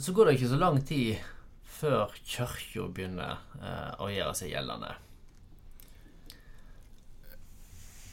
så går det ikke så lang tid før kirka begynner eh, å gjøre seg gjeldende.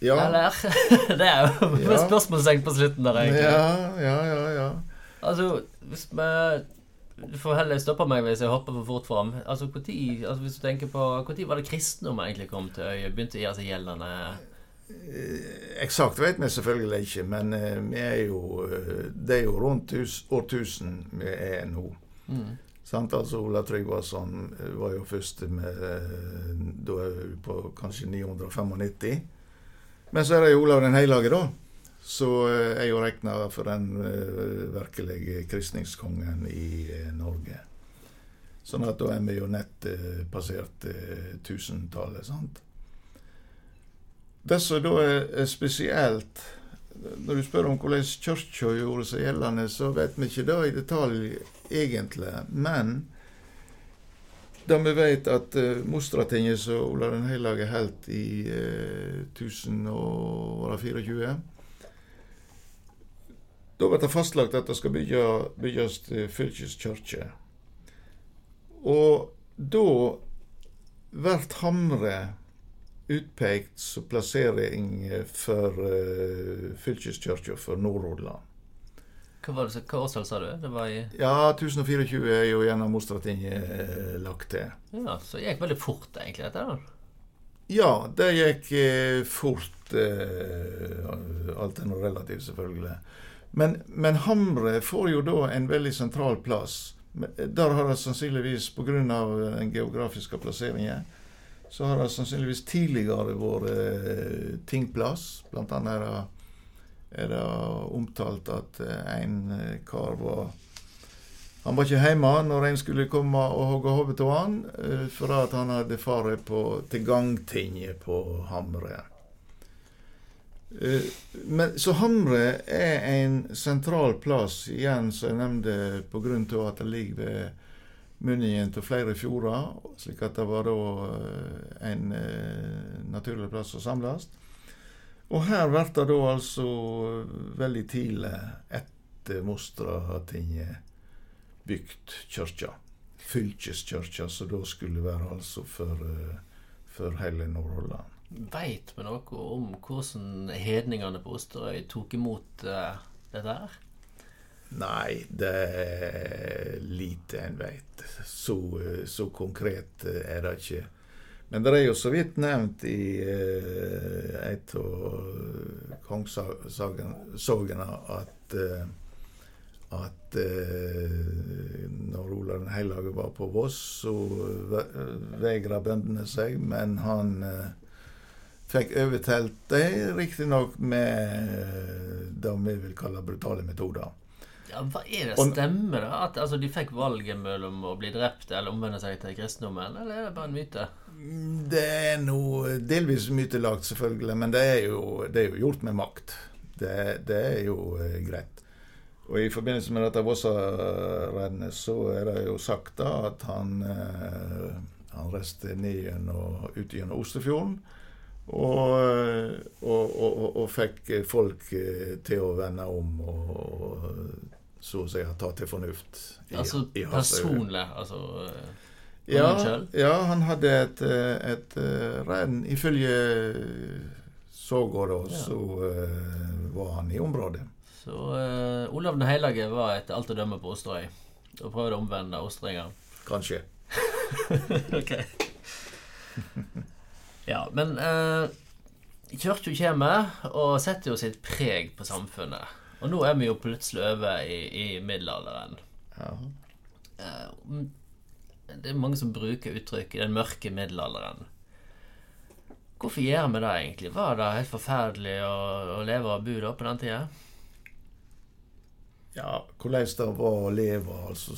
Ja, Eller? Det er jo Ja. spørsmålstegn på slutten der, egentlig. ja, ja, ja. ja. Altså, hvis vi Du får heller stoppe meg hvis jeg hopper for fort fram. Altså, hvor tid, altså, hvis du tenker på Når var det kristendom egentlig kom til øyet? Begynte å gjøre seg gjeldende? Eksakt vet vi selvfølgelig ikke, men eh, vi er jo eh, Det er jo rundt årtusen vi er nå. Mm. Sant? Altså Ola Tryggvason eh, var jo første med eh, Da er vi på kanskje 995. Men så er det jo Olav den hellige, da. Så eh, er jo regna for den eh, virkelige kristningskongen i eh, Norge. Sånn at da er vi jo nett eh, passert eh, tusentallet, sant. Det som da er, spesielt Når du spør om hvordan kirka gjorde seg gjeldende, så vet vi ikke det i detalj egentlig. Men det vi vet at uh, Mostratinget som Olav den hellige holdt i uh, 1024 Da ble det fastlagt at det skal bygge, bygges uh, fylkeskirke. Og da blir Hamre utpekt plassering for uh, fylkeskirka for Nord-Hordaland. Hva var hva årstall sa du? Det var i Ja, 1024 er jo gjennom Mostratinget eh, lagt til. Ja, så det gikk veldig fort, egentlig, dette. da. Ja, det gikk eh, fort. Eh, alt er noe relativt, selvfølgelig. Men, men Hamre får jo da en veldig sentral plass. Der har det sannsynligvis, pga. den geografiske plasseringen, så har det sannsynligvis tidligere vært eh, tingplass. Blant annet er det, er det omtalt at eh, en eh, kar var Han var ikke hjemme når en skulle komme og hogge hodet av han, for at han hadde fare til gangtinget på Hamre. Men, så Hamre er en sentral plass, igjen som jeg nevnte, av at det ligger ved munningen til flere fjorder, slik at det var da eh, en eh, naturlig plass å samles. Og her blir det da altså veldig tidlig etter Mostratinget bygd kirka. Fylkeskirka, som da skulle være altså for, eh, for hele Nord-Hordaland. Veit vi noe om hvordan hedningene på Osterøy tok imot uh, dette her? Nei, det er lite en vet. Så, så konkret er det ikke. Men det er jo så vidt nevnt i eh, et av kongssagene at eh, at eh, når Olav den hellige var på Voss, så ve- vegra bøndene seg, men han eh, fikk overtalt dem, riktignok med det vi vil kalle brutale metoder. Ja, hva er det stemmer, da? At altså, de fikk valget mellom å bli drept eller omvende seg til kristendommen? Eller er det bare en myte? Det er noe delvis mytelagt, selvfølgelig, men det er jo, det er jo gjort med makt. Det, det er jo eh, greit. Og i forbindelse med dette Vossa-rennet så er det jo sagt da at han, eh, han reiste ned gjennom, ut gjennom Ostefjorden. Og, og, og, og, og fikk folk eh, til å vende om og så å si ta til fornuft. i- Altså i personlig, altså eh, Ja, ja, han hadde et, et, et eh, renn. Ifølge Sågå, da, Ja. så uh, var han i området. Så uh, Olav den hellige var etter alt å dømme på Osterøy og prøvde å omvende osterringer. Kanskje. ok. Ja, men uh, kirka kommer og setter jo sitt preg på samfunnet. Og nå er vi jo plutselig over i, i middelalderen. Ja. Eh, det er mange som bruker uttrykket 'den mørke middelalderen'. Hvorfor gjør vi det egentlig? Var det helt forferdelig å, å leve og bo da på den tida? ja, hvordan det var å leve altså,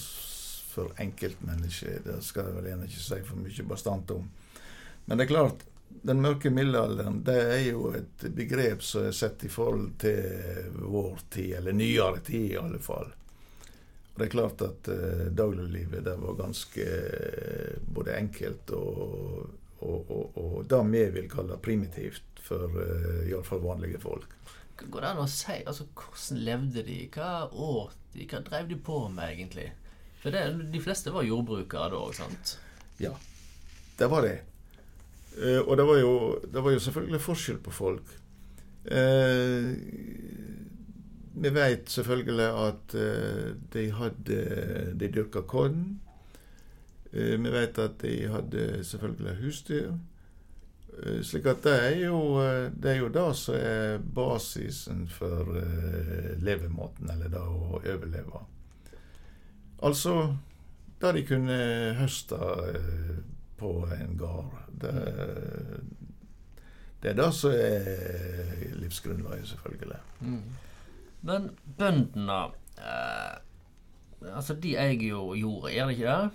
for enkeltmennesket, det skal jeg vel gjerne ikke si for mye bastant om. Men det er klart, den mørke middelalderen det er jo et begrep som er sett i forhold til vår tid, eller nyere tid i alle fall. Og Det er klart at eh, dagliglivet det var ganske eh, både enkelt og, og, og, og det vi vil kalle primitivt for eh, iallfall vanlige folk. Går det an å si altså, Hvordan levde de? Hva åt de? Hva drev de på med, egentlig? For det, de fleste var jordbrukere da òg, sant? Ja, det var det. Eh, og det var, jo, det var jo selvfølgelig forskjell på folk. Eh, vi vet selvfølgelig at eh, de hadde De dyrka korn. Vi vet at de hadde selvfølgelig husdyr. Slik at det er jo det er jo det som er basisen for levemåten, eller det å overleve. Altså det de kunne høste på en gard. Det, det er det som er livsgrunnlaget, selvfølgelig. Mm. Men bøndene eh, Altså, de eier jo jorda, gjør de ikke det?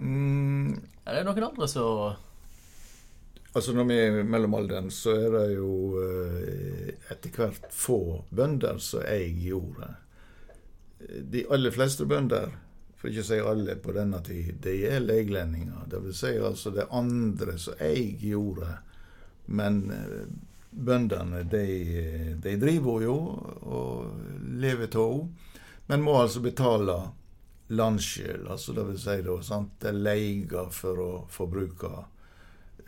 Mm, Er det noen andre som altså når vi er i mellomalderen, så er det jo eh, etter hvert få bønder som eier jorda. De aller fleste bønder, for ikke å si alle på denne tid, de er leglendinger. Det vil si altså det andre som eier jorda. Men eh, bøndene, de, de driver jo og lever av henne. Men må altså betale landskjøl. altså det vil si da, sant? det er leier for å forbruke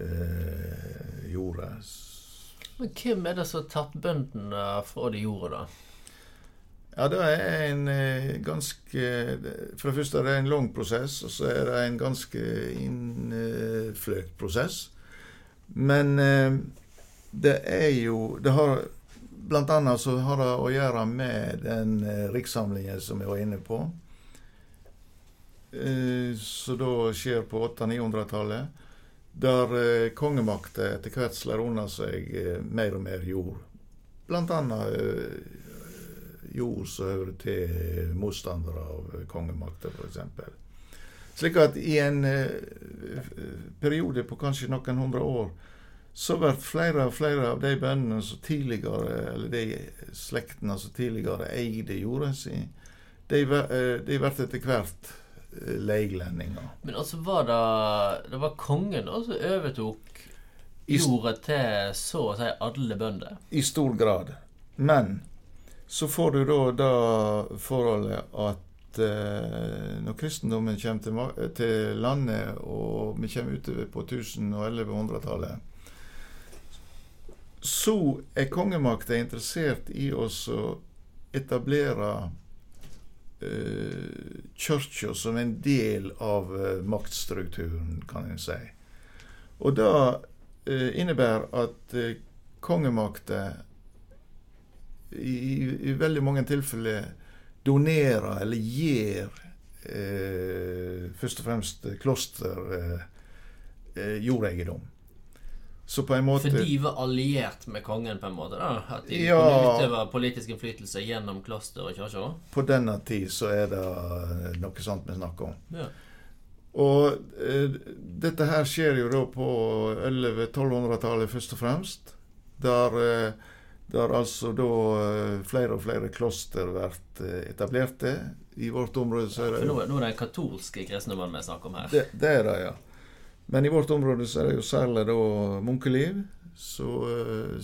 eh, jorda. Men hvem er det som har tatt bøndene fra de jorda, da? Ja, det er en eh, ganske For det første er det en lang prosess, og så er det en ganske innfløkt prosess. Men eh, det er jo Det har Blant annet så har det å gjøre med den eh, rikssamlingen som jeg var inne på. Så da skjer på 800-900-tallet. Der kongemakta etter hvert slår unna seg mer og mer jord. Blant annet jord som hører til motstandere av kongemakta, f.eks. Slik at i en eh, periode på kanskje noen hundre år så blir flere og flere av de bøndene som tidligere, eller de slektene som tidligere eide jorda si, de, eh, de blir etter hvert eh, leiglendinger. Men altså var det Det var kongen da som overtok jorda til så å si alle bønder? I stor grad. Men så får du da det forholdet at eh, når kristendommen kommer til, til landet, og vi kommer utover på 1000- og 1100-tallet, så er kongemakta interessert i å etablere eh, kirka som en del av eh, maktstrukturen, kan en si. Og det eh, innebærer at eh, kongemakta i, i veldig mange tilfeller donerer eller gir eh, først og fremst kloster eh, eh, jordeiendom. Så på en måte For de var alliert med kongen, på en måte? da? At de Ja. kunne utøve politisk innflytelse gjennom kloster og kirker? På denne tid så er det noe sånt vi snakker om. Ja. Og eh, dette her skjer jo da på 1100-1200-tallet først og fremst. Der, eh, der altså da eh, flere og flere kloster blir eh, etablerte. I vårt område så er det For nå, nå er det katolske katolske mann vi snakker om her. det, det er det, ja. Men i vårt område så er det jo særlig da munkeliv som eh,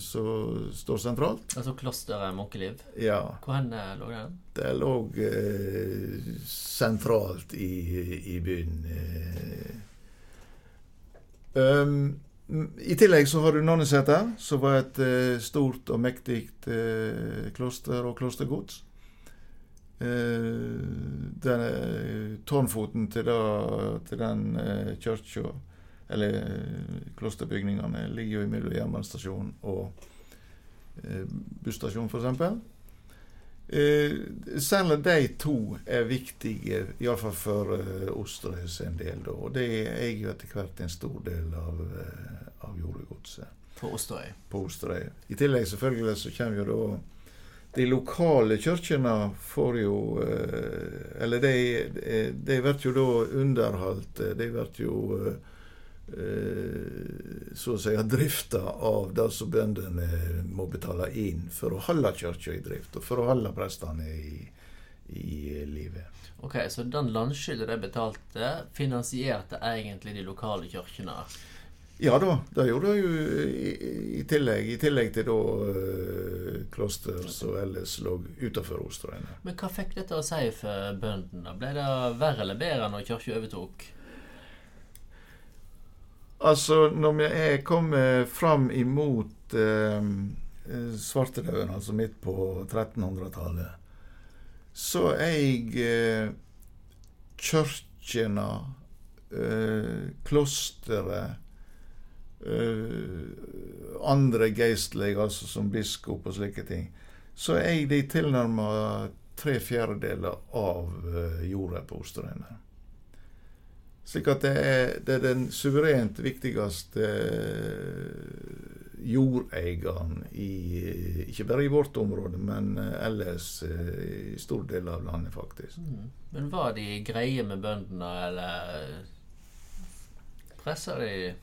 står sentralt. Altså klosteret Munkeliv. Ja. Hvor hen lå den? Det lå eh, sentralt i, i byen. Um, I tillegg så har du Nonneseter, som var et eh, stort og mektig eh, kloster og klostergods. Eh, den, eh, tårnfoten til, da, til den eh, kirka, eller klosterbygningene, ligger jo mellom jernbanestasjonen og busstasjonen, f.eks. Eh, særlig de to er viktige, iallfall for eh, Osterøys en del. Da. Og det er jo etter hvert en stor del av, eh, av jordegodset På Osterøy. på Osterøy. I tillegg selvfølgelig så kommer jo da de lokale kirkene får jo eh, Eller de, de, de blir jo da underholdt. eh, De blir jo eh, eh, så å si drifta av det som bøndene må betale inn for å holde kirka i drift, og for å holde prestene i, i livet. Ok, Så den landskylda de betalte, finansierte egentlig de lokale kirkene? Ja da, det gjorde det jo i, i tillegg. I tillegg til da uh, kloster som ellers lå utenfor Osterøyene. Men hva fikk dette å si for bøndene? Ble det verre eller bedre når kirka overtok? Altså, når vi er kommet fram imot eh, svartedauden, altså midt på 1300-tallet, så er jeg uh, kirkene, eh, klosteret eh, andre geistlige, altså som biskop og slike ting, så er jeg de tilnærma tre fjerdedeler av uh, jorda på Osterøyene. Slik at det er, det er den suverent viktigste jordeieren i Ikke bare i vårt område, men ellers i stor del av landet, faktisk. Mm. Men var de greie med bøndene, eller pressa de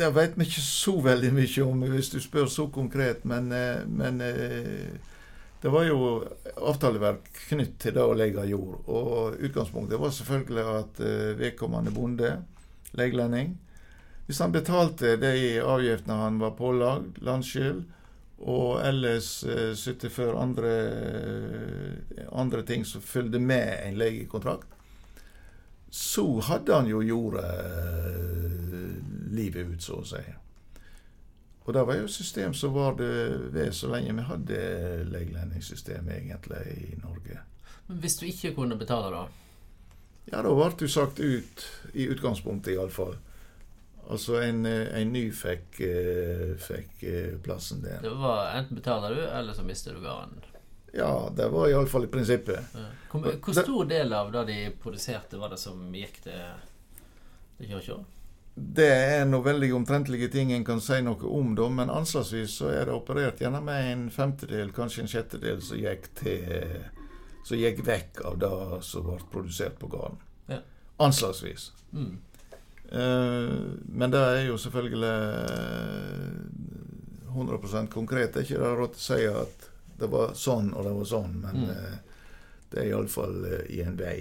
det vet vi ikke så veldig mye om, hvis du spør så konkret. Men, eh, men eh, det var jo avtaleverk knytt til det å legge jord. Og utgangspunktet var selvfølgelig at eh, vedkommende bonde, leglending Hvis han betalte de avgiftene han var pålagd, landskyld, og ellers eh, sytte andre, andre ting som fulgte med en legekontrakt, så hadde han jo jordet livet ut, så å si. Og det var jo et system som var det ved så lenge vi hadde legelendingssystem egentlig i Norge. Men hvis du ikke kunne betale, da? Ja, da ble du sagt ut, i utgangspunktet iallfall. Altså en, en ny fikk, fikk plassen din. Det var Enten betaler du, eller så mister du garden. Ja, det var iallfall i prinsippet. Ja. Hvor, hvor, stor del av det de produserte, var det som gikk til, til kirka? Det er noe veldig omtrentlige ting en kan si noe om, da, men anslagsvis så er det operert gjennom en femtedel, kanskje en sjettedel, som gikk til Som gikk vekk av det som ble produsert på gården. Ja. Anslagsvis. Mm. Uh, men det er jo selvfølgelig 100% konkret. Det er ikke det råd til å si at det var sånn og det var sånn, men mm. uh, det er iallfall uh, i en vei.